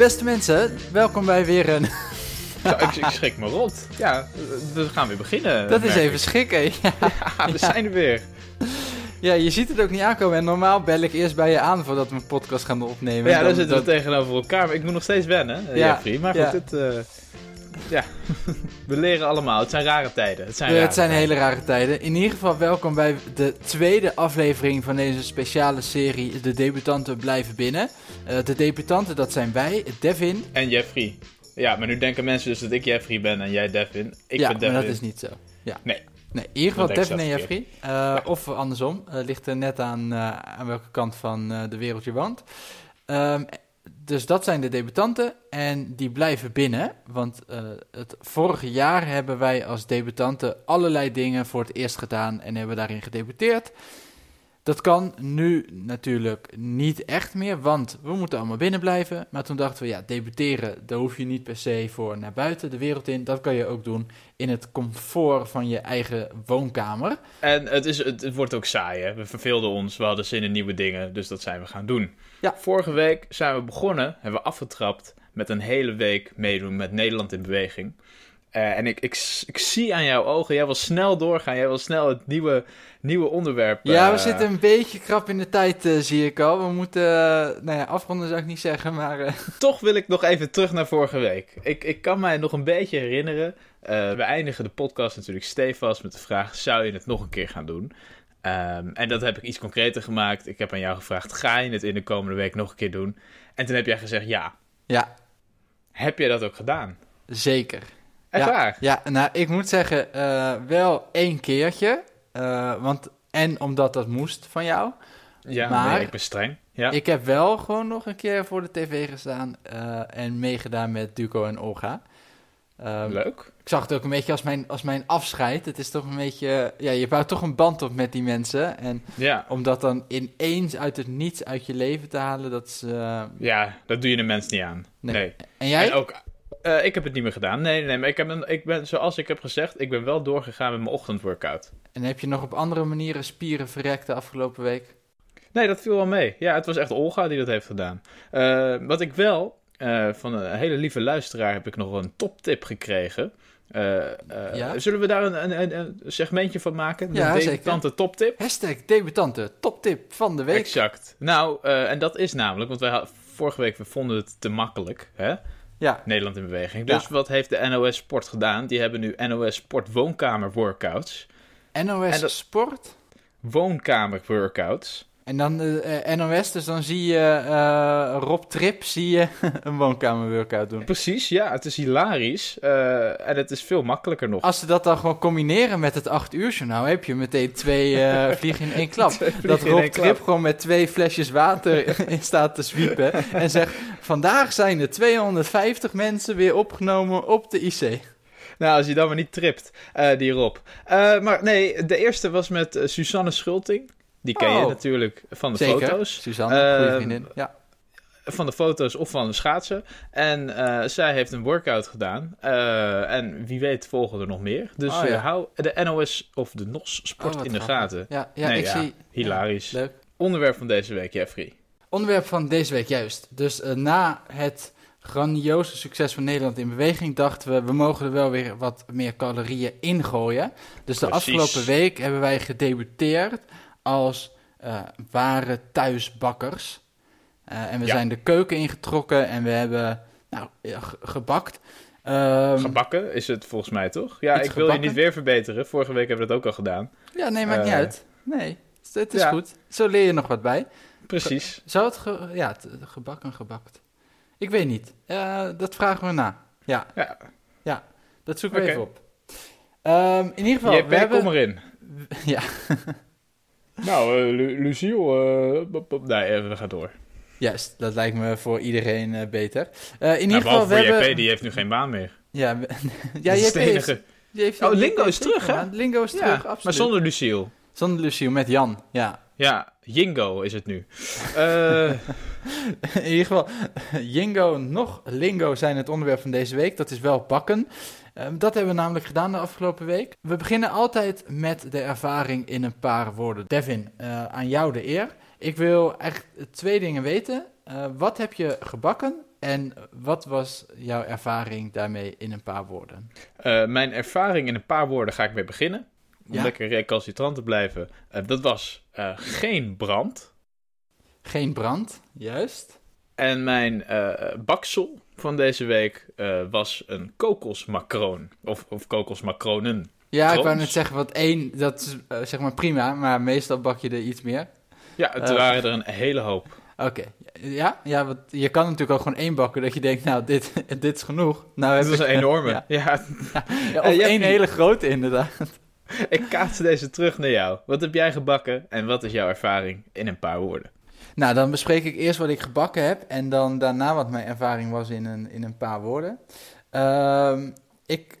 Beste mensen, welkom bij weer een... Zo, ik, ik schrik me rot. Ja, we gaan weer beginnen. Dat is even ik. schrikken. Ja. Ja, we zijn er weer. ja, je ziet het ook niet aankomen. En normaal bel ik eerst bij je aan voordat we een podcast gaan opnemen. Ja, Dan- zitten we dat- tegenover elkaar. Maar ik moet nog steeds wennen, Ja, Jeffrey. Maar goed, het, eh, ja. we leren allemaal. Het zijn rare tijden. Het zijn, Ja, het zijn tijden. hele rare tijden. In ieder geval welkom bij de tweede aflevering van deze speciale serie De Debutanten Blijven Binnen. Eh, de debutanten, dat zijn wij, Devin. En Jeffrey. Ja, maar nu denken mensen dus dat ik Jeffrey ben en jij Devin. Ik ja, ben Devin. maar dat is niet zo. Ja. Nee. Nee, in ieder geval Devin en Jeffrey. Eh, Of andersom. Eh, ligt er net aan, aan welke kant van de wereld je woont. Ehm, dus dat zijn de debutanten en die blijven binnen. Want eh, het vorige jaar hebben wij als debutanten allerlei dingen voor het eerst gedaan en hebben daarin gedebuteerd. Dat kan nu natuurlijk niet echt meer, want we moeten allemaal binnen blijven. Maar toen dachten we, ja, debuteren, daar hoef je niet per se voor naar buiten de wereld in. Dat kan je ook doen in het comfort van je eigen woonkamer. En het, is, het, het wordt ook saai, hè. We verveelden ons, we hadden zin in nieuwe dingen, dus dat zijn we gaan doen. Ja. Vorige week zijn we begonnen, hebben we afgetrapt met een hele week meedoen met Nederland in Beweging. Eh, en ik, ik, ik zie aan jouw ogen, jij wil snel doorgaan, jij wil snel het nieuwe, nieuwe onderwerp. Ja, we eh, zitten een beetje krap in de tijd, eh, zie ik al. We moeten, nou ja, afronden zou ik niet zeggen, maar... Toch wil ik nog even terug naar vorige week. Ik, ik kan mij nog een beetje herinneren. we eindigen de podcast natuurlijk stevast met de vraag: zou je het nog een keer gaan doen? Ehm, en dat heb ik iets concreter gemaakt. Ik heb aan jou gevraagd: ga je het in de komende week nog een keer doen? En toen heb jij gezegd: ja. ja, Heb jij dat ook gedaan? zeker. Echt ja, waar? Ja, nou, ik moet zeggen, eh, wel één keertje. eh, want, en omdat dat moest van jou. Ja, Maar- nee, ik ben streng. Ja. Ik heb wel gewoon nog een keer voor de tv gestaan eh, en meegedaan met Duco en Olga. Ehm, Leuk. ik zag het ook een beetje als mijn, als mijn afscheid. Het is toch een beetje, ja, je bouwt toch een band op met die mensen. En Ja. om dat dan ineens uit het niets uit je leven te halen, dat is... eh, ja, dat doe je de mens niet aan. Nee. Nee. En jij? En ook, eh, ik heb het niet meer gedaan. Nee, nee, maar ik, heb ik ben, zoals ik heb gezegd, ik ben wel doorgegaan met mijn ochtendworkout. En heb je nog op andere manieren spieren verrekt de afgelopen week? Nee, dat viel wel mee. Ja, het was echt Olga die dat heeft gedaan. Eh, wat ik wel, eh, van een hele lieve luisteraar heb ik nog een toptip gekregen. Eh, eh, Ja? Zullen we daar een, een, een, segmentje van maken? De Ja, zeker. debutante toptip? Hashtag debutanten, toptip van de week. Exact. Nou, en dat is namelijk, want wij vorige week we vonden het te makkelijk, hè? Ja, Nederland in beweging. Dus Ja. wat heeft de NOS Sport gedaan? Die hebben nu NOS Sport woonkamer workouts. NOS En dat- Sport. Woonkamer workouts. En dan de eh, NOS, dus dan zie je eh, Rob Trip zie je een woonkamer-workout doen. Precies, ja, het is hilarisch. eh, en het is veel makkelijker nog. Als ze dat dan gewoon combineren met het 8 uur journaal, heb je meteen twee vliegen in één klap. Dat Rob Trip klap. gewoon met twee flesjes water in staat te zwiepen. En zegt, vandaag zijn er 250 mensen weer opgenomen op de IC. Nou, als je dan maar niet tript, die Rob. Maar nee, de eerste was met Suzanne Schulting. Die ken je Oh. natuurlijk van de Zeker, foto's. Suzanne, goede Ehm, vriendin. Ja. Van de foto's of van de schaatsen. En eh, zij heeft een workout gedaan. Eh, en wie weet volgen er nog meer. Dus Oh, eh, hou de NOS of de NOS Sport Oh, in de gaten. Ja, ja Nee, ik ja, zie... Hilarisch. Leuk. Onderwerp van deze week, Jeffrey. Onderwerp van deze week, juist. Dus na het grandioze succes van Nederland in beweging dachten we, we mogen er wel weer wat meer calorieën ingooien. Dus de afgelopen week hebben wij gedebuteerd als eh, ware thuisbakkers. Eh, en we Ja. zijn de keuken ingetrokken en we hebben nou, ge- gebakt. Ehm, Gebakken is het volgens mij toch? Ja, ik wil je niet weer verbeteren. Vorige week hebben we dat ook al gedaan. ja, nee, maakt niet Eh, uit. Nee, het- is ja. goed. Zo leer je nog wat bij. Precies. Zou het ge- ja, het- gebakken gebakt? Ik weet niet. Dat vragen we na. Ja, Ja. dat zoeken we even op. Ehm, in ieder geval, JP, we hebben... kom erin. Ja, Nou, Lu- Luciel, eh, nee, eh, we gaan door. juist. Dat lijkt me voor iedereen beter. In Nou, ieder geval, we voor hebben... JP, die heeft nu geen baan meer. Ja, ja JP heeft, enige. die heeft... Oh, Lingo is terug, hè? Lingo is terug, absoluut. maar zonder Luciel. Zonder Lucio, met Jan, ja. Ja, Jingo is het nu. In ieder geval, Jingo nog Lingo zijn het onderwerp van deze week. Dat is wel bakken. Ehm, dat hebben we namelijk gedaan de afgelopen week. We beginnen altijd met de ervaring in een paar woorden. Devin, eh, aan jou de eer. Ik wil eigenlijk twee dingen weten. Eh, wat heb je gebakken En wat was jouw ervaring daarmee in een paar woorden? Uh, mijn ervaring in een paar woorden ga ik weer beginnen. Om Ja. lekker recalcitrant te blijven. Dat was geen brand. Geen brand, juist. En mijn baksel van deze week uh, was een kokosmacroon. Of, of kokosmacronen. Ja, ik wou net zeggen, wat één, dat is uh, zeg maar prima, maar meestal bak je er iets meer. Ja, het Eh. waren er een hele hoop. Oké, ja, ja want je kan natuurlijk ook gewoon één bakken, dat je denkt, nou, dit, dit is genoeg. Nou, heb was ik- een enorme. Ja, Ja. ja, of Eh, één hele grote inderdaad. ik kaats deze terug naar jou. Wat heb jij gebakken en wat is jouw ervaring in een paar woorden? Nou, dan bespreek ik eerst wat ik gebakken heb en dan daarna wat mijn ervaring was in een, in een paar woorden. Ehm, ik,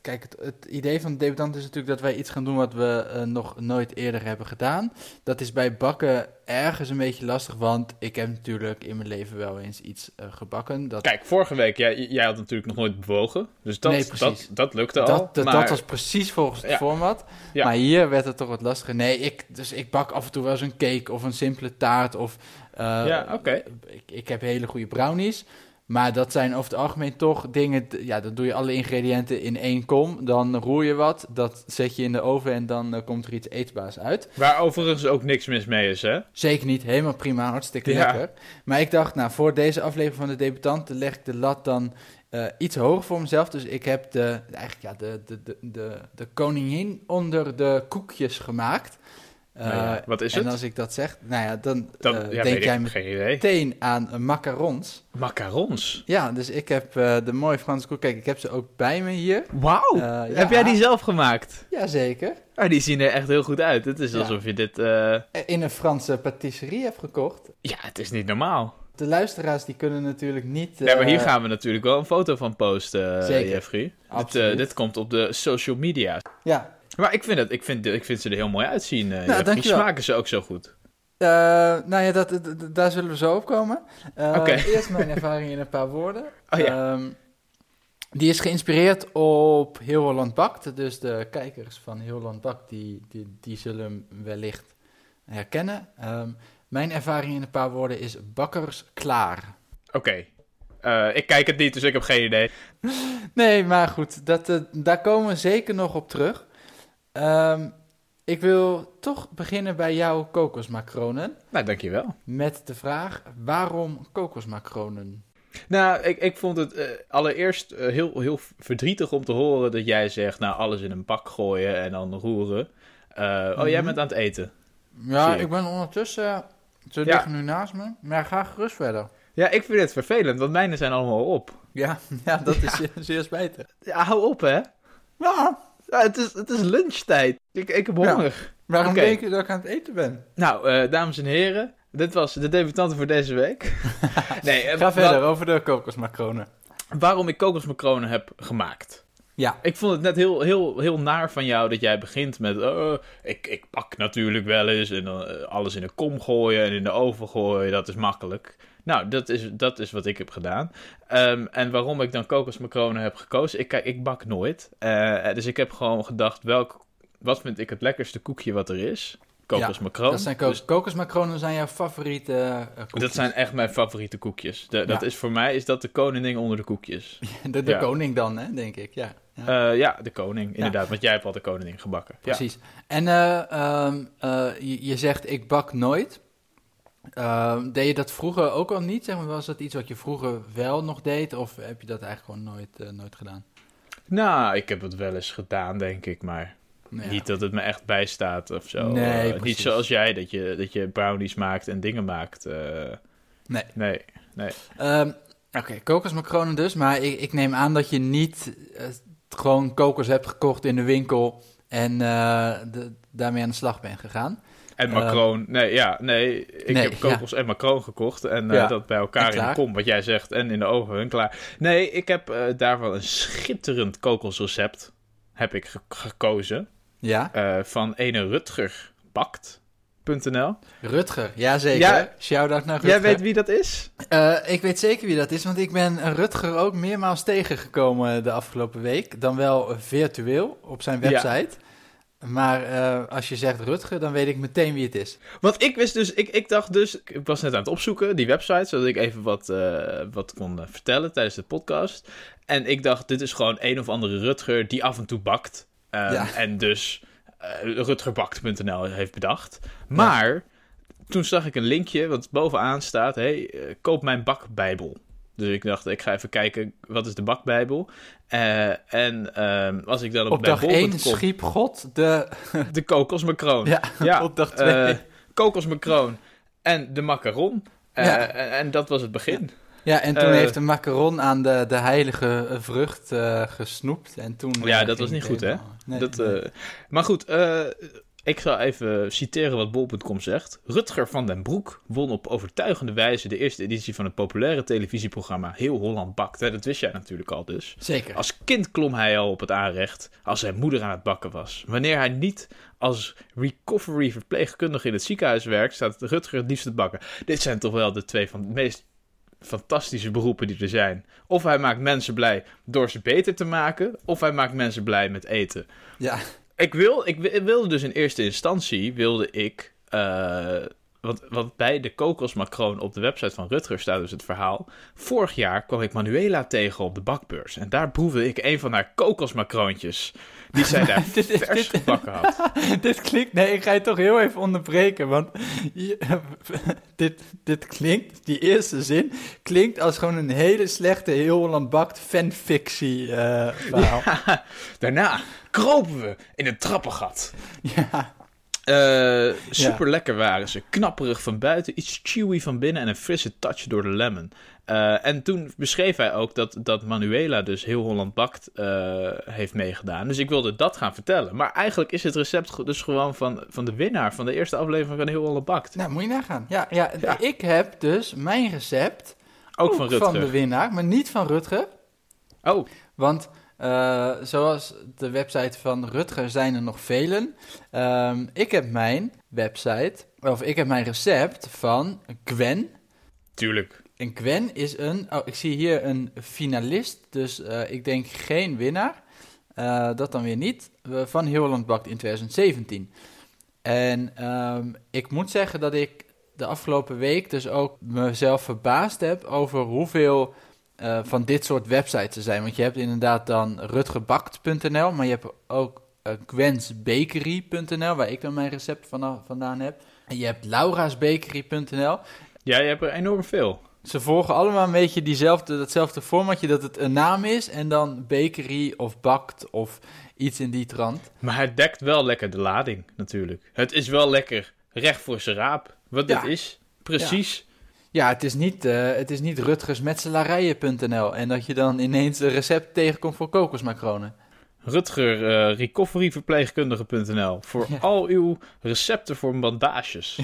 kijk, het, het idee van de debutant is natuurlijk dat wij iets gaan doen wat we eh, nog nooit eerder hebben gedaan. Dat is bij bakken ergens een beetje lastig, want ik heb natuurlijk in mijn leven wel eens iets eh, gebakken. Dat, Kijk, vorige week, jij, jij had natuurlijk nog nooit bewogen. Dus dat, Nee, dat, dat lukte al. dat, dat, maar, dat was precies volgens het Ja. format. Ja. Maar hier werd het toch wat lastiger. Nee, ik, dus ik bak af en toe wel eens een cake of een simpele taart. Of, eh, Ja, oké. ik, ik heb hele goede brownies. Maar dat zijn over het algemeen toch dingen... Ja, dan doe je alle ingrediënten in één kom. Dan roer je wat. Dat zet je in de oven en dan eh, komt er iets eetbaars uit. Waar overigens ook niks mis mee is, hè? Zeker niet, helemaal prima, hartstikke Ja. lekker. Maar ik dacht, nou, voor deze aflevering van de debutanten leg ik de lat dan eh, iets hoger voor mezelf. Dus ik heb de, eigenlijk ja, de, de, de, de, de koningin onder de koekjes gemaakt. Eh, Nou ja, wat is en het? als ik dat zeg, nou ja, dan, Dan eh, ja, denk jij meteen aan eh, macarons. Macarons. Ja, dus ik heb eh, de mooie Franse koek. Kijk, ik heb ze ook bij me hier. Wauw. Eh, ja. Heb jij die zelf gemaakt? Jazeker. Oh, die zien er echt heel goed uit. Het is alsof je dit... eh, In een Franse patisserie heb gekocht. Ja, het is niet normaal. De luisteraars die kunnen natuurlijk niet... nee, maar hier eh, gaan we natuurlijk wel een foto van posten, eh, Zeker. Jeffrey. Dit, eh, Absoluut. dit komt op de social media. Ja, Maar ik vind, het, ik vind, ik vind ze er heel mooi uitzien. eh Jeffrey. dankjewel. Smaken ze ook zo goed? Eh, nou ja, dat, daar zullen we zo op komen. Oké. Eerst mijn ervaring in een paar woorden. Oh ja. Ehm, die is geïnspireerd op Heel Holland Bakt. Dus de kijkers van Heel Holland Bakt, die, die, die zullen hem wellicht herkennen. Ehm, mijn ervaring in een paar woorden is bakkers klaar. Oké. Ik kijk het niet, dus ik heb geen idee. Nee, maar goed, dat, daar komen we zeker nog op terug. Ehm, ik wil toch beginnen bij jouw kokosmacronen. Nou, dankjewel. Met de vraag, waarom kokosmacronen? Nou, ik, ik vond het eh, allereerst eh, heel, heel verdrietig om te horen dat jij zegt, nou, alles in een bak gooien en dan roeren. Eh, Oh, jij Mhm. bent aan het eten. Ja, ik. ik ben ondertussen... Ze Ja. liggen nu naast me, maar ga gerust verder. Ja, ik vind het vervelend, want mijne zijn allemaal op. Ja, ja dat is zeer, zeer spijtig. Ja, hou op, hè. Ja, Ja, het, is, het is lunchtijd. Ik, ik heb Ja. honger. waarom denk je dat ik aan het eten ben? Nou, eh, dames en heren, dit was de debutante voor deze week. nee, eh, Ga verder over de kokosmacronen. waarom ik kokosmacronen heb gemaakt. Ja, Ik vond het net heel, heel, heel naar van jou dat jij begint met... oh, ik, ik pak natuurlijk wel eens en dan eh, alles in de kom gooien en in de oven gooien. Dat is makkelijk. Nou, dat is, dat is wat ik heb gedaan. Ehm, en waarom ik dan kokosmacronen heb gekozen? Ik, kijk, ik bak nooit. Eh, dus ik heb gewoon gedacht, welk, wat vind ik het lekkerste koekje wat er is? Kokosmacroon. dat zijn ko Dus kokosmacronen zijn jouw favoriete eh, koekjes. dat zijn echt mijn favoriete koekjes. De, Dat Ja. is voor mij is dat de koning onder de koekjes. De, de Ja. koning dan, hè, denk ik. Ja, ja. Eh, ja, de koning, inderdaad. Want jij hebt al de koning gebakken. Ja. precies. En eh, ehm, eh, je, je zegt, ik bak nooit. Ehm, deed je dat vroeger ook al niet? Zeg maar, was dat iets wat je vroeger wel nog deed? Of heb je dat eigenlijk gewoon nooit, eh, nooit gedaan? Nou, ik heb het wel eens gedaan, denk ik, maar Nou ja. niet dat het me echt bijstaat of zo. Nee, Eh, niet zoals jij, dat je, dat je brownies maakt en dingen maakt. eh, Nee. nee. Ehm, Oké, kokosmacronen dus. Maar ik, ik neem aan dat je niet gewoon kokos hebt gekocht in de winkel en de- daarmee aan de slag bent gegaan. En Eh, macroon, nee, ja, nee. Ik nee, heb kokos en macroon gekocht en eh, Ja, dat bij elkaar in de kom, wat jij zegt, en in de oven en klaar. Nee, ik heb eh, daarvan een schitterend kokosrecept heb ik ge- gekozen Ja, eh, van ene Rutger Bakt.nl. Rutger. Jazeker. Ja. Shout-out naar Rutger. Jij weet wie dat is? Ik weet zeker wie dat is, want ik ben Rutger ook meermaals tegengekomen de afgelopen week. Dan wel virtueel op zijn Ja. Maar uh, als je zegt Rutger, dan weet ik meteen wie het is. Want ik wist dus, ik, ik dacht dus, ik was net aan het opzoeken, die website, zodat ik even wat, uh, wat kon vertellen tijdens de podcast. En ik dacht, dit is gewoon een of andere Rutger die af en toe bakt. Um, ja. En dus uh, rutgerbakt.nl heeft bedacht. Maar ja. toen zag ik een linkje, wat bovenaan staat, hey, koop mijn bakbijbel. Dus ik dacht, ik ga even kijken, wat is de bakbijbel? Uh, en uh, als ik dan op, op dag 1 schiep God de... de kokosmacroon. Ja, ja op dag 2. Uh, kokosmacroon en de macaron. Ja. En, en, dat was het begin. Ja, en toen heeft de macaron aan de, de heilige vrucht gesnoept. En toen, ja, dat was niet goed, hè? Nee, dat, nee. Maar goed, ik zal even citeren wat bol.com zegt. Rutger van den Broek won op overtuigende wijze de eerste editie van het populaire televisieprogramma Heel Holland Bakt. Dat wist jij natuurlijk al dus. Zeker. Als kind klom hij al op het aanrecht als zijn moeder aan het bakken was. Wanneer hij niet als recovery verpleegkundige in het ziekenhuis werkt, staat Rutger het liefst te bakken. Dit zijn toch wel de twee van de meest fantastische beroepen die er zijn. Of hij maakt mensen blij door ze beter te maken, of hij maakt mensen blij met eten. Ja ik, wil, ik wilde dus in eerste instantie, wilde ik... Want, want bij de kokosmacroon op de website van Rutger staat dus het verhaal. Vorig jaar kwam ik Manuela tegen op de bakbeurs. En daar proefde ik een van haar kokosmacroontjes. Die zij daar dit, vers gebakken had. dit klinkt... Nee, ik ga je toch heel even onderbreken. Want dit, dit klinkt... Die eerste zin klinkt als gewoon een hele slechte heel Holland Bakt fanfictie uh, verhaal. Ja, daarna kropen we in een trappengat. Ja. Uh, super lekker waren ze. Knapperig van buiten, iets chewy van binnen en een frisse touch door de lemon. Uh, en toen beschreef hij ook dat, dat Manuela dus heel Holland Bakt uh, heeft meegedaan. Dus ik wilde dat gaan vertellen. Maar eigenlijk is het recept dus gewoon van, van de winnaar van de eerste aflevering van Heel Holland Bakt. Nou, moet je nagaan. Ja, ja, ja. ik heb dus mijn recept ook, ook van, Rutger. van de winnaar, maar niet van Rutger. Oh. Want uh, zoals de website van Rutger zijn er nog velen. Um, ik heb mijn website, of ik heb mijn recept van Gwen. Tuurlijk. En Gwen is een, oh, ik zie hier een finalist, dus uh, ik denk geen winnaar. Uh, dat dan weer niet, van Holland Bakt in 2017. En um, ik moet zeggen dat ik de afgelopen week dus ook mezelf verbaasd heb over hoeveel uh, van dit soort websites te zijn. Want je hebt inderdaad dan rutgebakt.nl, maar je hebt ook gwensbakery.nl, waar ik dan mijn recept van, vandaan heb. En je hebt laurasbakery.nl. Ja, je hebt er enorm veel. Ze volgen allemaal een beetje diezelfde, datzelfde formatje, dat het een naam is en dan bakery of bakt of iets in die trant. Maar het dekt wel lekker de lading natuurlijk. Het is wel lekker recht voor zijn raap, wat ja. dit is. Precies. Ja. Ja, het is niet, uh, het is niet rutgersmetselarijen.nl en dat je dan ineens een recept tegenkomt voor kokosmacronen. Rutger, uh, recoveryverpleegkundige.nl voor ja. al uw recepten voor bandages.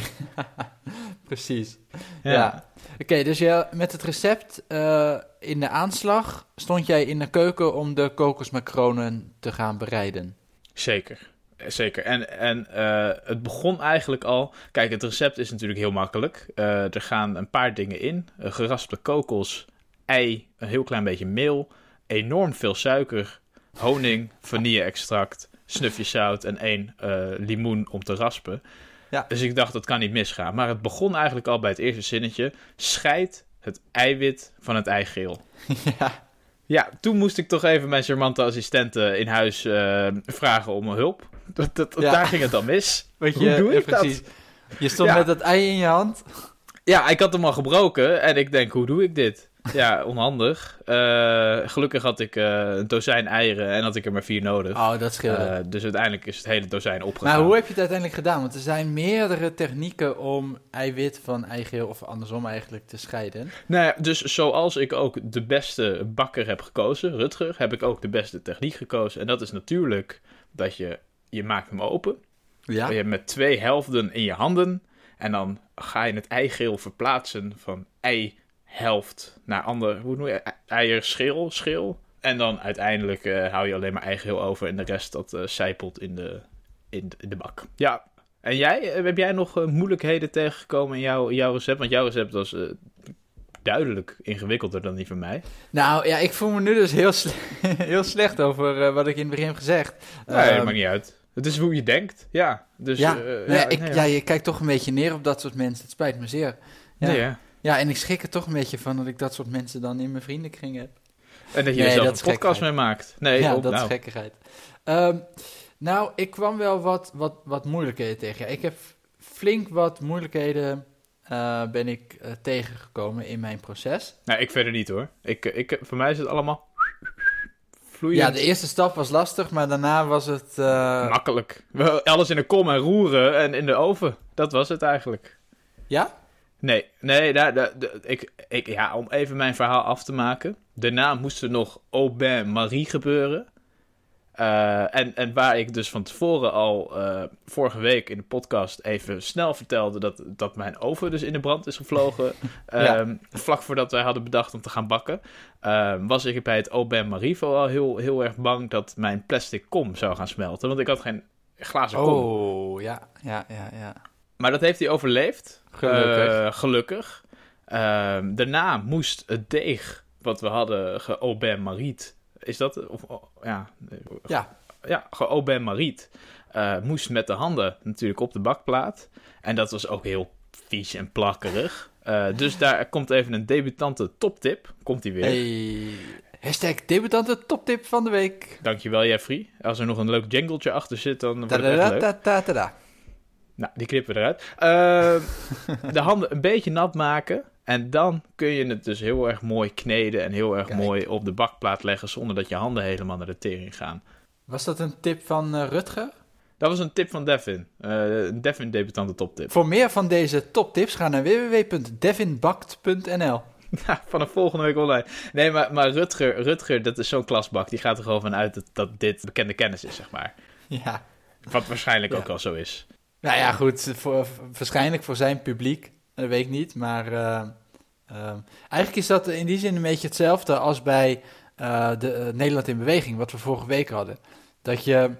Precies. Ja. ja. Oké, okay, dus je, met het recept uh, in de aanslag stond jij in de keuken om de kokosmacronen te gaan bereiden. Zeker. Zeker. En, en uh, het begon eigenlijk al. Kijk, het recept is natuurlijk heel makkelijk. Er gaan een paar dingen in: geraspte kokos, ei, een heel klein beetje meel, enorm veel suiker, honing, vanille-extract, snufje zout en één limoen om te raspen. Ja. Dus ik dacht, dat kan niet misgaan. Maar het begon eigenlijk al bij het eerste zinnetje: scheid het eiwit van het eigeel. Ja. Ja, toen moest ik toch even mijn charmante assistenten in huis vragen om hulp. Dat, dat, Daar ging het dan mis. Weet je, Hoe doe ik precies. dat? Je stond met dat ei in je hand. Ja, ik had hem al gebroken en ik denk, hoe doe ik dit? Ja, onhandig. Uh, gelukkig had ik uh, een dozijn eieren en had ik er maar vier nodig. Oh, dat scheelde. Uh, dus uiteindelijk is het hele dozijn opgegaan. Maar hoe heb je het uiteindelijk gedaan? Want er zijn meerdere technieken om eiwit van eigeel of andersom eigenlijk te scheiden. Nou ja, dus zoals ik ook de beste bakker heb gekozen, Rutger, heb ik ook de beste techniek gekozen. En dat is natuurlijk dat je je maakt hem open. Ja. Je hebt met twee helften in je handen. En dan ga je het eigeel verplaatsen van ei-helft naar ander, hoe noem je eierschil, schil. En dan uiteindelijk uh, hou je alleen maar eigeel over en de rest dat uh, zijpelt in de, in, de, in de bak. Ja. En jij, eh, heb jij nog uh, moeilijkheden tegengekomen in jouw, jouw recept? Want jouw recept was duidelijk ingewikkelder dan die van mij. Nou ja, ik voel me nu dus heel, sle heel slecht over wat ik in het begin heb gezegd. Nee, um, maakt niet uit. Het is hoe je denkt, ja. Dus, ja, eh, ja, ik, nee, ja, je kijkt toch een beetje neer op dat soort mensen. Het spijt me zeer. Ja. Nee, ja. Ja, en ik schrik er toch een beetje van dat ik dat soort mensen dan in mijn vriendenkring heb. En dat je Nee, er zelf dat een podcast mee maakt. Nee, ja, oh, dat nou. is gekkigheid. Ehm, nou, ik kwam wel wat, wat, wat moeilijkheden tegen. Ik heb flink wat moeilijkheden eh, ben ik eh, tegengekomen in mijn proces. Nee, ik verder niet hoor. Ik, eh, ik, voor mij is het allemaal vloeiend. Ja, de eerste stap was lastig, maar daarna was het... eh, Makkelijk. Alles in de kom en roeren en in de oven. Dat was het eigenlijk. ja? Nee, nee daar, daar- daar- ik, ik, ja, om even mijn verhaal af te maken. Daarna moest er nog Aubin Marie gebeuren. Eh, en, en waar ik dus van tevoren al eh, vorige week in de podcast even snel vertelde dat, dat mijn oven dus in de brand is gevlogen. Ja. ehm, Vlak voordat wij hadden bedacht om te gaan bakken. ehm, was ik bij het Aubin Marie vooral heel, heel erg bang dat mijn plastic kom zou gaan smelten. Want ik had geen glazen kom. Oh, ja, ja, ja, ja. Maar dat heeft hij overleefd. Gelukkig. Eh, gelukkig. Ehm, daarna moest het deeg wat we hadden geaubin mariet. Is dat? Of, oh, ja. Ja. Ja, mariet. eh, moest met de handen natuurlijk op de bakplaat. En dat was ook heel vies en plakkerig. Eh, dus daar komt even een debutante toptip. Komt hij weer. Hey. Hashtag debutante toptip van de week. Dankjewel Jeffrey. Als er nog een leuk jingletje achter zit, dan wordt het echt leuk. Nou, die knippen we eruit. Ehm, de handen een beetje nat maken. En dan kun je het dus heel erg mooi kneden en heel erg Kijk. mooi op de bakplaat leggen zonder dat je handen helemaal naar de tering gaan. Was dat een tip van eh, Rutger? Dat was een tip van Devin. Eh, een Devin debutante toptip. Voor meer van deze toptips ga naar www.devinbakt.nl. Nou, Vanaf volgende week online. Nee, maar, maar Rutger, Rutger, dat is zo'n klasbak. Die gaat er gewoon vanuit dat, dat dit bekende kennis is, zeg maar. Ja. Wat waarschijnlijk Ja. ook wel zo is. Nou ja, goed. Voor, waarschijnlijk voor zijn publiek. Dat weet ik niet. Maar eh, ehm, eigenlijk is dat in die zin een beetje hetzelfde als bij eh, de, eh, Nederland in Beweging, wat we vorige week hadden. Dat je,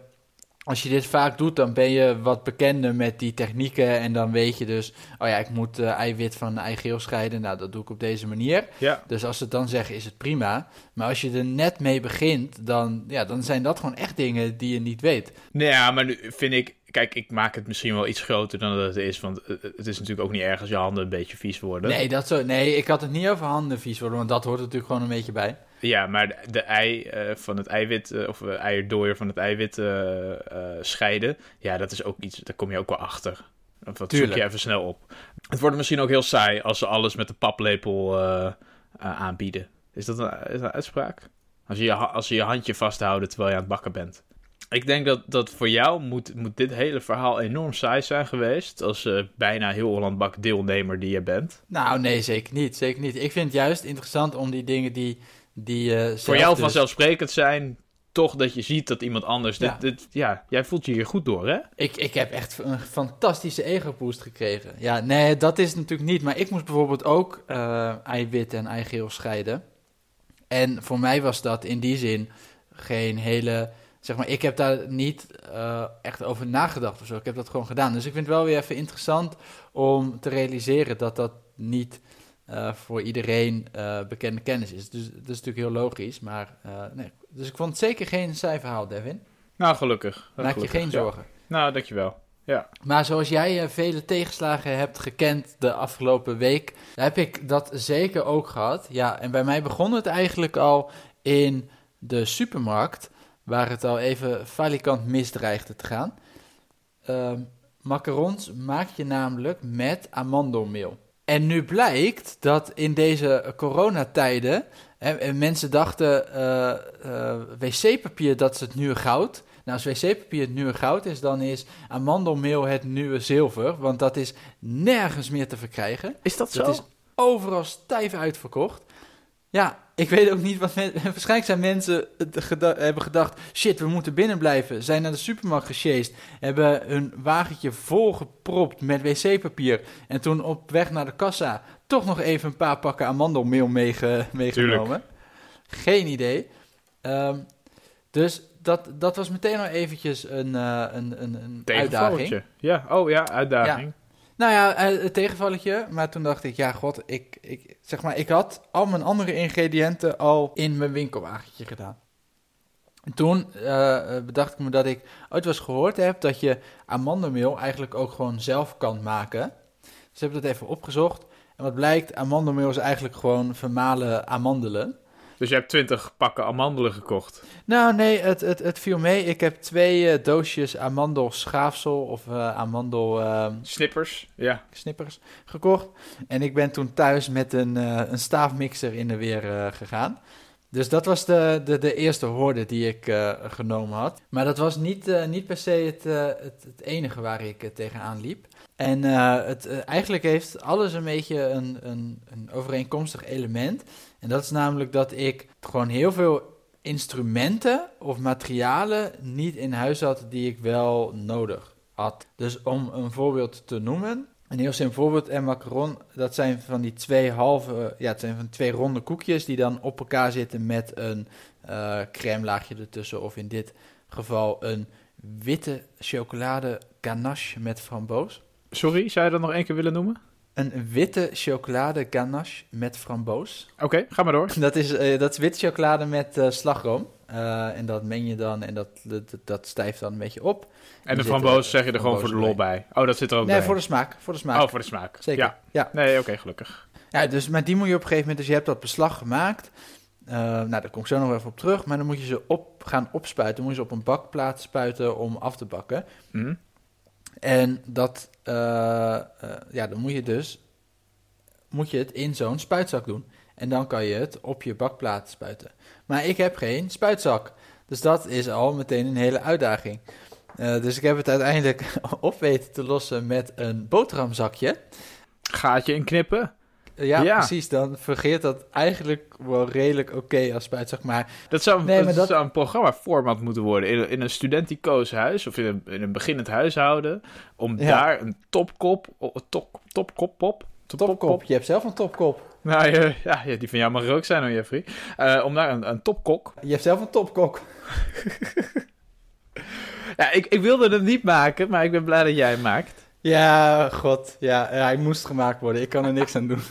als je dit vaak doet, dan ben je wat bekender met die technieken. En dan weet je dus, oh ja, ik moet eh, eiwit van eigeel scheiden. Nou, dat doe ik op deze manier. Ja, Dus als ze het dan zeggen, is het prima. Maar als je er net mee begint, dan, ja, dan zijn dat gewoon echt dingen die je niet weet. Nou ja, maar nu vind ik... Kijk, ik maak het misschien wel iets groter dan dat het is. Want eh, het is natuurlijk ook niet erg als je handen een beetje vies worden. Nee, dat zo, nee, ik had het niet over handen vies worden, want dat hoort er natuurlijk gewoon een beetje bij. Ja, maar de, de ei eh, van het eiwit, eh, of uh, eierdooier van het eiwit eh, eh, scheiden, ja, dat is ook iets, daar kom je ook wel achter. Of dat zoek Tuurlijk. je even snel op. Het wordt misschien ook heel saai als ze alles met de paplepel eh, eh, aanbieden. Is dat, een, is dat een uitspraak? Als je, als je je handje vasthouden terwijl je aan het bakken bent. Ik denk dat, dat voor jou moet, moet dit hele verhaal enorm saai zijn geweest. Als eh, bijna heel Holland Bak deelnemer die je bent. Nou, nee, zeker niet, zeker niet. Ik vind het juist interessant om die dingen die, die eh, zelf voor jou dus- vanzelfsprekend zijn, toch dat je ziet dat iemand anders... Ja. Dit, dit, ja, jij voelt je hier goed door, hè? Ik, ik heb echt een fantastische ego-boost gekregen. Ja, nee, dat is het natuurlijk niet. Maar ik moest bijvoorbeeld ook eh, eiwit en eigeel scheiden. En voor mij was dat in die zin geen hele... Zeg maar, ik heb daar niet eh, echt over nagedacht of zo. Ik heb dat gewoon gedaan. Dus ik vind het wel weer even interessant om te realiseren dat dat niet eh, voor iedereen eh, bekende kennis is. Dus dat is natuurlijk heel logisch. Maar nee. Dus ik vond het zeker geen saai verhaal, Devin. Nou, gelukkig. Maak je geen ja. zorgen. Nou, dankjewel. Ja. Maar zoals jij vele tegenslagen hebt gekend de afgelopen week, heb ik dat zeker ook gehad. Ja, en bij mij begon het eigenlijk al in de supermarkt, waar het al even falikant misdreigde te gaan. Ehm, macarons maak je namelijk met amandelmeel. En nu blijkt dat in deze coronatijden, hè, en mensen dachten eh, wc-papier dat is het nieuwe goud. Nou, als wc-papier het nieuwe goud is, dan is amandelmeel het nieuwe zilver. Want dat is nergens meer te verkrijgen. Is dat zo? Dat is overal stijf uitverkocht. Ja, ik weet ook niet wat men, Waarschijnlijk zijn mensen geda- hebben gedacht: shit, we moeten binnen blijven. Zijn naar de supermarkt gesjeest. Hebben hun wagentje volgepropt met wc-papier. En toen op weg naar de kassa toch nog even een paar pakken amandelmeel meege- meegenomen. Geen idee. Ehm, dus dat, dat was meteen al eventjes een, eh, een, een, een uitdaging. Ja, oh ja, uitdaging. Nou ja, eh, het tegenvalletje. Maar toen dacht ik, ja god, ik, ik, zeg maar, ik had al mijn andere ingrediënten al in mijn winkelwagentje gedaan. En toen uh, bedacht ik me dat ik ooit wel eens gehoord heb dat je amandelmeel eigenlijk ook gewoon zelf kan maken. Dus ik heb dat even opgezocht. En wat blijkt, amandelmeel is eigenlijk gewoon vermalen amandelen. Dus je hebt twintig pakken amandelen gekocht? Nou, nee, het, het, het viel mee. Ik heb twee uh, doosjes amandelschaafsel of uh, amandel... Uh, snippers, ja. Snippers gekocht. En ik ben toen thuis met een, een staafmixer in de weer gegaan. Dus dat was de, de, de eerste hoorde die ik genomen had. Maar dat was niet, niet per se het, het, het, enige waar ik tegenaan liep. En het, eigenlijk heeft alles een beetje een, een, een overeenkomstig element... En dat is namelijk dat ik gewoon heel veel instrumenten of materialen niet in huis had die ik wel nodig had. Dus om een voorbeeld te noemen, een heel simpel voorbeeld, en macaron, dat zijn van die twee halve, ja, het zijn van twee ronde koekjes die dan op elkaar zitten met een uh, crème laagje ertussen, of in dit geval een witte chocolade ganache met framboos. Sorry, zou je dat nog één keer willen noemen? Een witte chocolade ganache met framboos. Oké, ga maar door. Dat is, uh, dat is witte chocolade met uh, slagroom. Uh, en dat meng je dan en dat, dat, dat stijft dan een beetje op. En, de framboos zeg je er gewoon voor de lol bij? Oh, dat zit er ook nee, bij? Nee, voor de smaak. Voor de smaak. Oh, voor de smaak. Zeker, ja. ja. Nee, oké, okay, gelukkig. Ja, dus met die moet je op een gegeven moment... Dus je hebt dat beslag gemaakt. nou, daar kom ik zo nog even op terug. Maar dan moet je ze op gaan opspuiten. Dan moet je ze op een bakplaat spuiten om af te bakken. Mm. En dat, uh, uh, ja, dan moet je dus, moet je het in zo'n spuitzak doen. En dan kan je het op je bakplaat spuiten. Maar ik heb geen spuitzak. Dus dat is al meteen een hele uitdaging. Uh, dus ik heb het uiteindelijk op weten te lossen met een boterhamzakje. Gaatje inknippen? Ja, ja, precies. Dan vergeet dat eigenlijk wel redelijk oké okay als spuitzak. Maar dat zou, nee, dat, dat zou een programma-format moeten worden. In, in een studenticoos huis of in een, in een beginnend huishouden. Om ja. daar een topkop, top, topkop, pop. Topkop. Top je hebt zelf een topkop. Nou ja, ja, die van jou mag er ook zijn hoor, Jeffrey. Uh, om daar een, een topkok. Je hebt zelf een topkok. ja, ik, ik wilde het niet maken, maar ik ben blij dat jij het maakt. Ja, god. Ja, hij moest gemaakt worden. Ik kan er niks aan doen.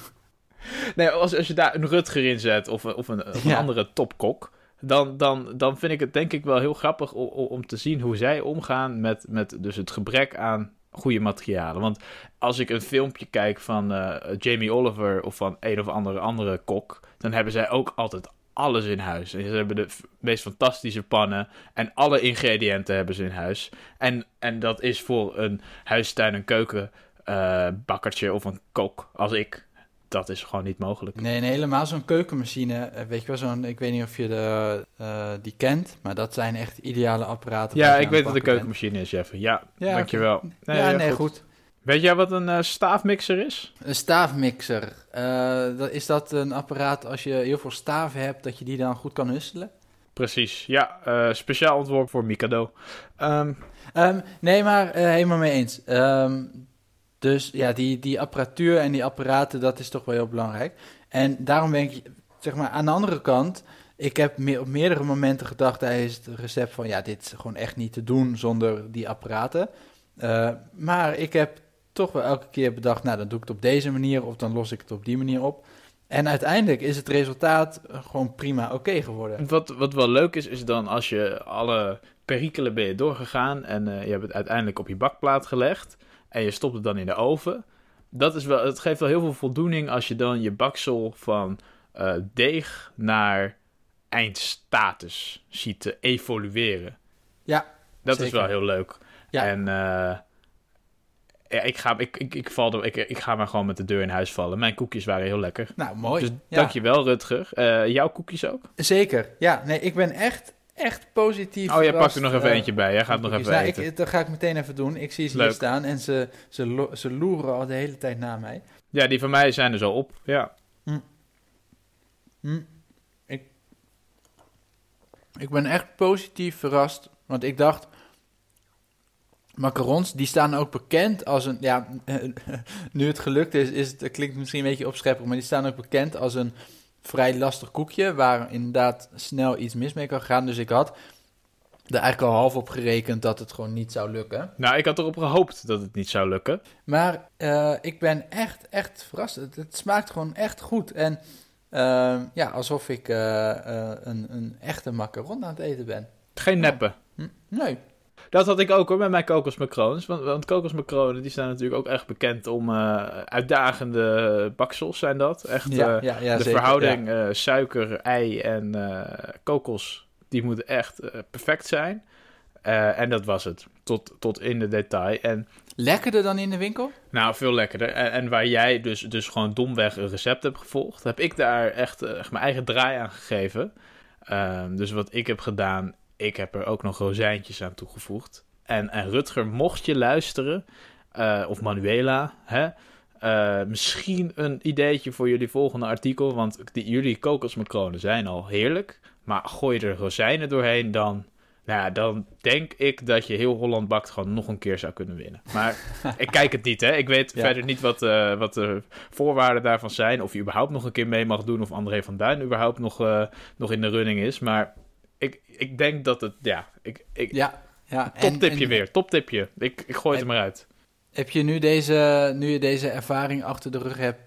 Nee, als, als je daar een Rutger in zet of, of een, of een ja. andere topkok, dan, dan, dan vind ik het denk ik wel heel grappig om, om te zien hoe zij omgaan met, met dus het gebrek aan goede materialen. Want als ik een filmpje kijk van uh, Jamie Oliver of van een of andere andere kok, dan hebben zij ook altijd alles in huis. En ze hebben de meest fantastische pannen en alle ingrediënten hebben ze in huis. En, en dat is voor een huistuin- en keukenbakkertje uh, of een kok als ik dat is gewoon niet mogelijk. Nee, nee helemaal zo'n keukenmachine. Weet je wel, zo'n, ik weet niet of je de, uh, die kent, maar dat zijn echt ideale apparaten. Ja, ik weet wat een keukenmachine is, Jeff. Ja, ja dankjewel. Nee, ja, nee, goed. goed. Weet jij wat een uh, staafmixer is? Een staafmixer. Uh, dat, is dat een apparaat als je heel veel staven hebt, dat je die dan goed kan husselen? Precies, ja. speciaal ontworpen voor Mikado. Um, um, nee, maar helemaal mee eens. Um, dus ja, die, die apparatuur en die apparaten, dat is toch wel heel belangrijk. En daarom ben ik, zeg maar, aan de andere kant, ik heb op meerdere momenten gedacht tijdens het recept van, ja, dit is gewoon echt niet te doen zonder die apparaten. Uh, maar ik heb toch wel elke keer bedacht, nou, dan doe ik het op deze manier of dan los ik het op die manier op. En uiteindelijk is het resultaat gewoon prima oké geworden. Wat, wat wel leuk is, is dan als je alle perikelen ben je doorgegaan en uh, je hebt het uiteindelijk op je bakplaat gelegd en je stopt het dan in de oven. Dat is wel, het geeft wel heel veel voldoening als je dan je baksel van uh, deeg naar eindstatus ziet te evolueren. Ja, dat zeker. is wel heel leuk. Ja. En uh, ja, ik, ga, ik, ik, ik, val er, ik, ik ga maar gewoon met de deur in huis vallen. Mijn koekjes waren heel lekker. Nou, mooi. Dus ja. dankjewel, Rutger. Uh, jouw koekjes ook? Zeker. Ja, nee, ik ben echt echt positief. Oh, jij pakt er nog even uh, eentje bij. Jij gaat nog even nou, eten. Ik, dat ga ik meteen even doen. Ik zie ze hier staan en ze, ze, lo ze loeren al de hele tijd naar mij. Ja, die van mij zijn er zo op. Ja. Hm. Hm. Ik, ik ben echt positief verrast. Want ik dacht, macarons, die staan ook bekend als een... Ja, nu het gelukt is, is het, het klinkt misschien een beetje opscheppig, maar die staan ook bekend als een vrij lastig koekje, waar inderdaad snel iets mis mee kan gaan. Dus ik had er eigenlijk al half op gerekend dat het gewoon niet zou lukken. Nou, ik had erop gehoopt dat het niet zou lukken. Maar uh, ik ben echt, echt verrast. Het, het smaakt gewoon echt goed. En uh, ja, alsof ik uh, een, een echte macaron aan het eten ben. Geen neppen. Hm, Nee. Dat had ik ook hoor met mijn kokosmacroons. Want, want kokosmacronen die staan natuurlijk ook echt bekend om eh, uitdagende baksels zijn dat. Echt Ja, eh, ja, ja, de zeker, verhouding eh, suiker, ei en kokos, die moet echt perfect zijn. En dat was het, tot, tot in de detail. En Lekkerder dan in de winkel? nou, veel lekkerder. En, en waar jij dus, dus gewoon domweg een recept hebt gevolgd, heb ik daar echt, echt mijn eigen draai aan gegeven. Ehm, dus wat ik heb gedaan, ik heb er ook nog rozijntjes aan toegevoegd. En, en Rutger, mocht je luisteren, eh, of Manuela, hè, eh, misschien een ideetje voor jullie volgende artikel. Want die, jullie kokosmacronen zijn al heerlijk. Maar gooi er rozijnen doorheen, dan, nou ja, dan denk ik dat je heel Holland Bakt gewoon nog een keer zou kunnen winnen. Maar ik kijk het niet, hè. Ik weet Ja. verder niet wat, eh, wat de voorwaarden daarvan zijn. Of je überhaupt nog een keer mee mag doen. Of André van Duin überhaupt nog, nog in de running is. Maar ik, ik denk dat het, ja, ik, ik, Ja. ja. toptipje en weer, toptipje. Ik, ik gooi het er maar uit. Heb je nu, deze, nu je deze ervaring achter de rug hebt,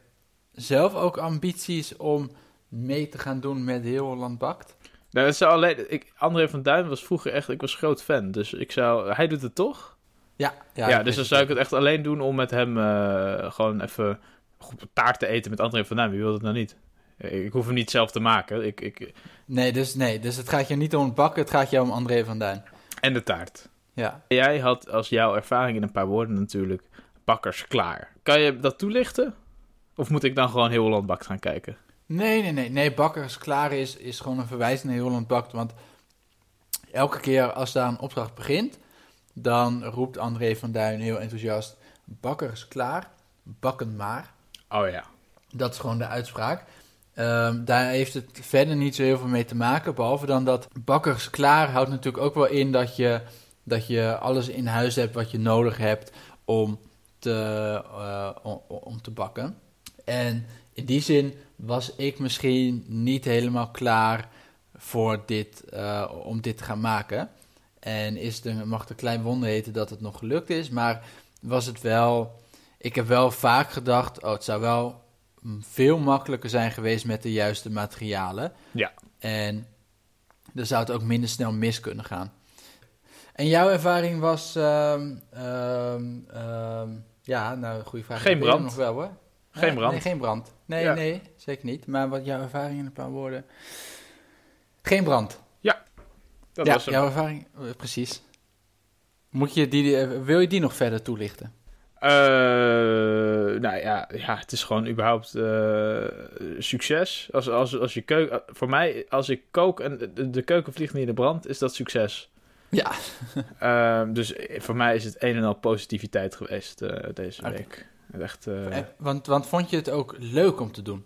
zelf ook ambities om mee te gaan doen met Heel Holland Bakt? Nou, het zou alleen, ik, André van Duin was vroeger echt, ik was groot fan. Dus ik zou, hij doet het toch? Ja. Ja, ik dus dan zou ik het echt alleen doen om met hem eh, gewoon even goed taart te eten met André van Duin. Wie wil dat nou niet? Ik hoef hem niet zelf te maken. Ik, ik, Nee dus, nee, dus het gaat je niet om het bakken, het gaat je om André van Duin. en de taart. Ja. Jij had als jouw ervaring in een paar woorden natuurlijk bakkers klaar. Kan je dat toelichten? Of moet ik dan gewoon heel Holland Bakt gaan kijken? Nee, nee, nee. Nee, Bakkers Klaar is, is gewoon een verwijzing naar Heel Holland Bakt. Want elke keer als daar een opdracht begint, dan roept André van Duin heel enthousiast: Bakkers Klaar, bakken maar. Oh ja. Dat is gewoon de uitspraak. Ehm, daar heeft het verder niet zo heel veel mee te maken. Behalve dan dat bakkers klaar houdt natuurlijk ook wel in dat je, dat je alles in huis hebt wat je nodig hebt om te, eh, om, te bakken. En in die zin was ik misschien niet helemaal klaar voor dit, eh, om dit te gaan maken. En is de, mag het een klein wonder heten dat het nog gelukt is. Maar was het wel. Ik heb wel vaak gedacht: oh, het zou wel veel makkelijker zijn geweest met de juiste materialen. Ja. En dan zou het ook minder snel mis kunnen gaan. En jouw ervaring was. ehm, ehm, ehm, ja, nou, goede vraag. Geen brand. nog wel hoor. Geen Ja, brand. Nee, geen brand. Nee, Ja. nee, zeker niet. Maar wat jouw ervaring in een paar woorden. Geen brand. Dat ja, was jouw ervaring, eh, precies. Moet je die, eh, wil je die nog verder toelichten? Eh, nou ja, ja, het is gewoon überhaupt eh, succes. Als, als, als je keuken, voor mij, als ik kook en de, de keuken vliegt niet in de brand, is dat succes. Ja. Ehm, dus voor mij is het een en al positiviteit geweest eh, deze week. Echt, eh, Eh, Want, want vond je het ook leuk om te doen?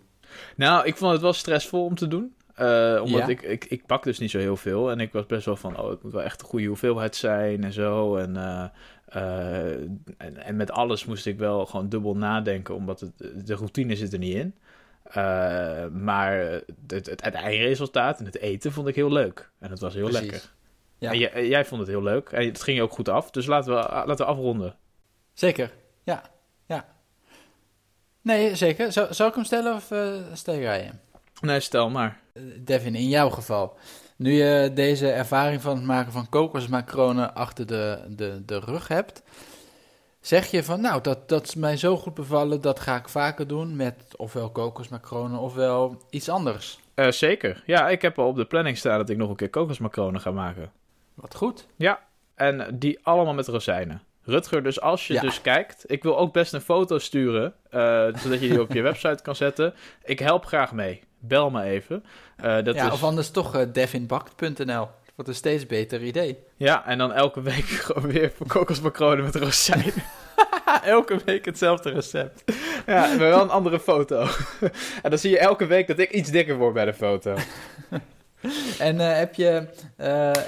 Nou, ik vond het wel stressvol om te doen. Eh, omdat Ja? ik, ik, ik bak dus niet zo heel veel. En ik was best wel van, oh, het moet wel echt een goede hoeveelheid zijn en zo. En, eh, eh, en, en met alles moest ik wel gewoon dubbel nadenken, omdat het, de routine zit er niet in. Eh, maar het, het, het eindresultaat en het eten vond ik heel leuk. En het was heel Precies. lekker. Ja. En jij, jij vond het heel leuk. En het ging je ook goed af. Dus laten we, laten we afronden. Zeker, ja. ja. Nee, zeker. Zal, zal ik hem stellen of eh stel jij hem? Nee, stel maar. Eh, Devin, in jouw geval. Nu je deze ervaring van het maken van kokosmacronen achter de, de, de rug hebt, zeg je van nou, dat, dat is mij zo goed bevallen, dat ga ik vaker doen met ofwel kokosmacronen ofwel iets anders. Eh, zeker. Ja, ik heb al op de planning staan dat ik nog een keer kokosmacronen ga maken. Wat goed. En die allemaal met rozijnen. Rutger, dus als je Ja. dus kijkt, ik wil ook best een foto sturen, eh, zodat je die op je website kan zetten. Ik help graag mee. Bel me even. Eh, dat ja, is, Of anders toch eh, devinbakt.nl. Wat een steeds beter idee. ja, en dan elke week gewoon weer voor kokosmacronen met rozijnen. Elke week hetzelfde recept. ja, maar wel een andere foto. en dan zie je elke week dat ik iets dikker word bij de foto. En eh, heb, je,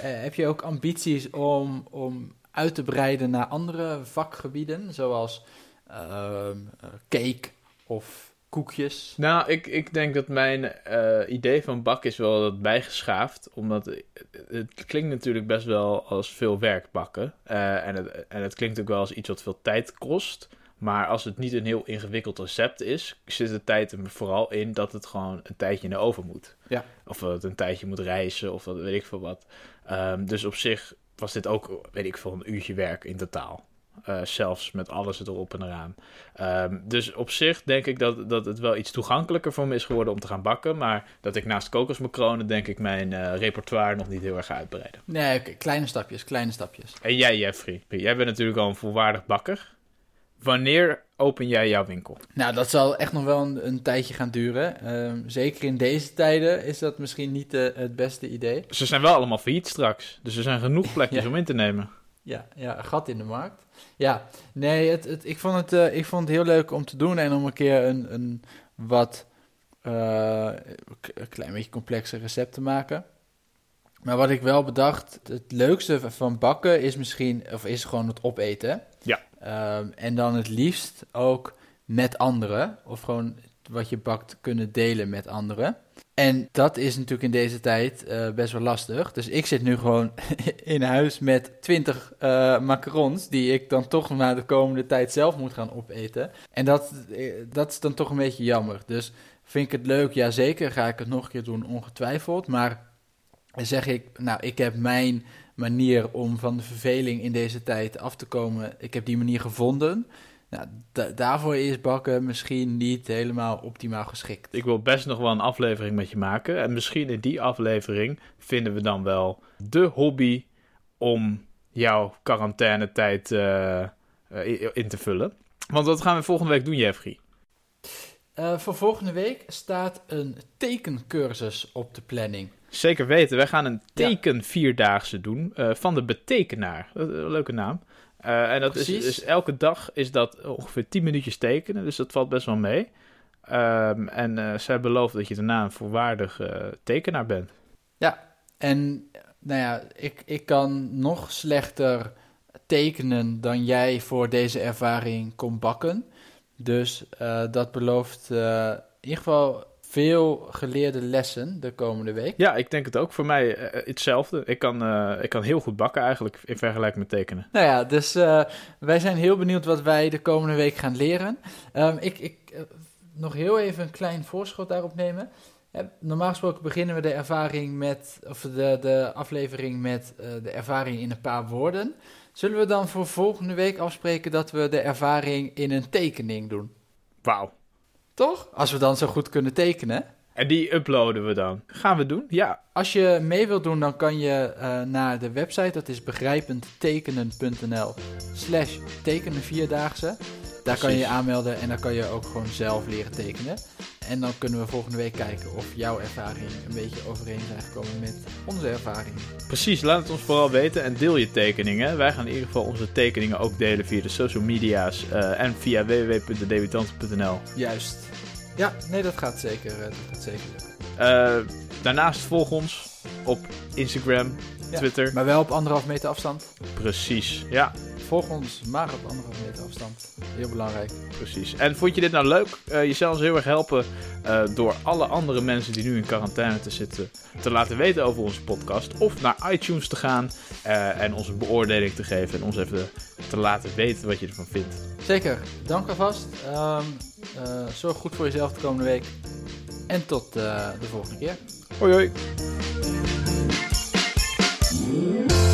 heb je ook ambities om, om uit te breiden naar andere vakgebieden, zoals ehm, eh, cake of koekjes? Nou, ik, ik denk dat mijn eh, idee van bak is wel wat bijgeschaafd. Omdat het, klinkt natuurlijk best wel als veel werk bakken. Eh, en, het, en het klinkt ook wel als iets wat veel tijd kost. Maar als het niet een heel ingewikkeld recept is, zit de tijd er vooral in dat het gewoon een tijdje in de oven moet. Ja. Of dat het een tijdje moet rijzen, of dat weet ik veel wat. Ehm, dus op zich was dit ook, weet ik veel, een uurtje werk in totaal. Uh, zelfs met alles erop en eraan. Um, dus op zich denk ik dat, dat het wel iets toegankelijker voor me is geworden om te gaan bakken. Maar dat ik naast kokosmacronen denk ik mijn uh, repertoire nog niet heel erg uitbreiden. Nee, kleine stapjes, kleine stapjes. En jij Jeffrey, jij bent natuurlijk al een volwaardig bakker. Wanneer open jij jouw winkel? Nou, dat zal echt nog wel een, een tijdje gaan duren. Um, zeker in deze tijden is dat misschien niet uh, het beste idee. Ze zijn wel allemaal failliet straks. Dus er zijn genoeg plekjes ja. om in te nemen. Ja, ja, een gat in de markt. Ja, nee, het, het, ik, vond het, uh, ik vond het heel leuk om te doen en om een keer een, een wat uh, een klein beetje complexe recept te maken. Maar wat ik wel bedacht, het leukste van bakken is misschien, of is gewoon het opeten. Ja. Um, en dan het liefst ook met anderen, of gewoon wat je bakt kunnen delen met anderen. En dat is natuurlijk in deze tijd uh, best wel lastig. Dus ik zit nu gewoon in huis met 20 uh, macarons, die ik dan toch na de komende tijd zelf moet gaan opeten. En dat, dat is dan toch een beetje jammer. Dus vind ik het leuk? Ja, zeker ga ik het nog een keer doen, ongetwijfeld. Maar zeg ik, nou, ik heb mijn manier om van de verveling in deze tijd af te komen, ik heb die manier gevonden. Nou, daarvoor is bakken misschien niet helemaal optimaal geschikt. Ik wil best nog wel een aflevering met je maken. En misschien in die aflevering vinden we dan wel de hobby om jouw quarantainetijd uh, in te vullen. Want wat gaan we volgende week doen, Jeffrey? Uh, voor volgende week staat een tekencursus op de planning. Zeker weten. Wij gaan een tekenvierdaagse doen uh, van de betekenaar. Een leuke naam. Uh, en dat is dus elke dag is dat ongeveer 10 minuutjes tekenen, dus dat valt best wel mee. Um, en uh, zij belooft dat je daarna een volwaardig uh, tekenaar bent. Ja, en nou ja, ik, ik kan nog slechter tekenen dan jij voor deze ervaring kon bakken. Dus dat belooft in ieder geval veel geleerde lessen de komende week. Ja, ik denk het ook. Voor mij uh, hetzelfde. Ik kan, uh, ik kan heel goed bakken eigenlijk in vergelijking met tekenen. Nou ja, dus uh, wij zijn heel benieuwd wat wij de komende week gaan leren. Um, ik, ik nog heel even een klein voorschot daarop nemen. Normaal gesproken beginnen we de ervaring met, of de, de aflevering met de ervaring in een paar woorden. Zullen we dan voor volgende week afspreken dat we de ervaring in een tekening doen? Wauw. Toch? Als we dan zo goed kunnen tekenen. En die uploaden we dan. Gaan we doen? Ja. Als je mee wilt doen, dan kan je uh, naar de website. Dat is begrijpendtekenen.nl slash tekenen vierdaagse. Daar kan je je aanmelden en dan kan je ook gewoon zelf leren tekenen. En dan kunnen we volgende week kijken of jouw ervaringen een beetje overeen zijn gekomen met onze ervaringen. Precies, laat het ons vooral weten en deel je tekeningen. Wij gaan in ieder geval onze tekeningen ook delen via de social media's uh, en via www.debutanten.nl. Juist. Ja, nee, dat gaat zeker, uh, dat gaat zeker uh, daarnaast volg ons op Instagram, Twitter. Maar wel op anderhalf meter afstand. Precies, ja. Volg ons maar op anderhalf meter afstand. Heel belangrijk. Precies. En vond je dit nou leuk? Uh, je ons heel erg helpen uh, door alle andere mensen die nu in quarantaine te zitten te laten weten over onze podcast. Of naar iTunes te gaan uh, en onze beoordeling te geven. En ons even te laten weten wat je ervan vindt. Zeker. Dank alvast. Um, zorg goed voor jezelf de komende week. En tot de volgende keer. Hoi hoi. Thank you.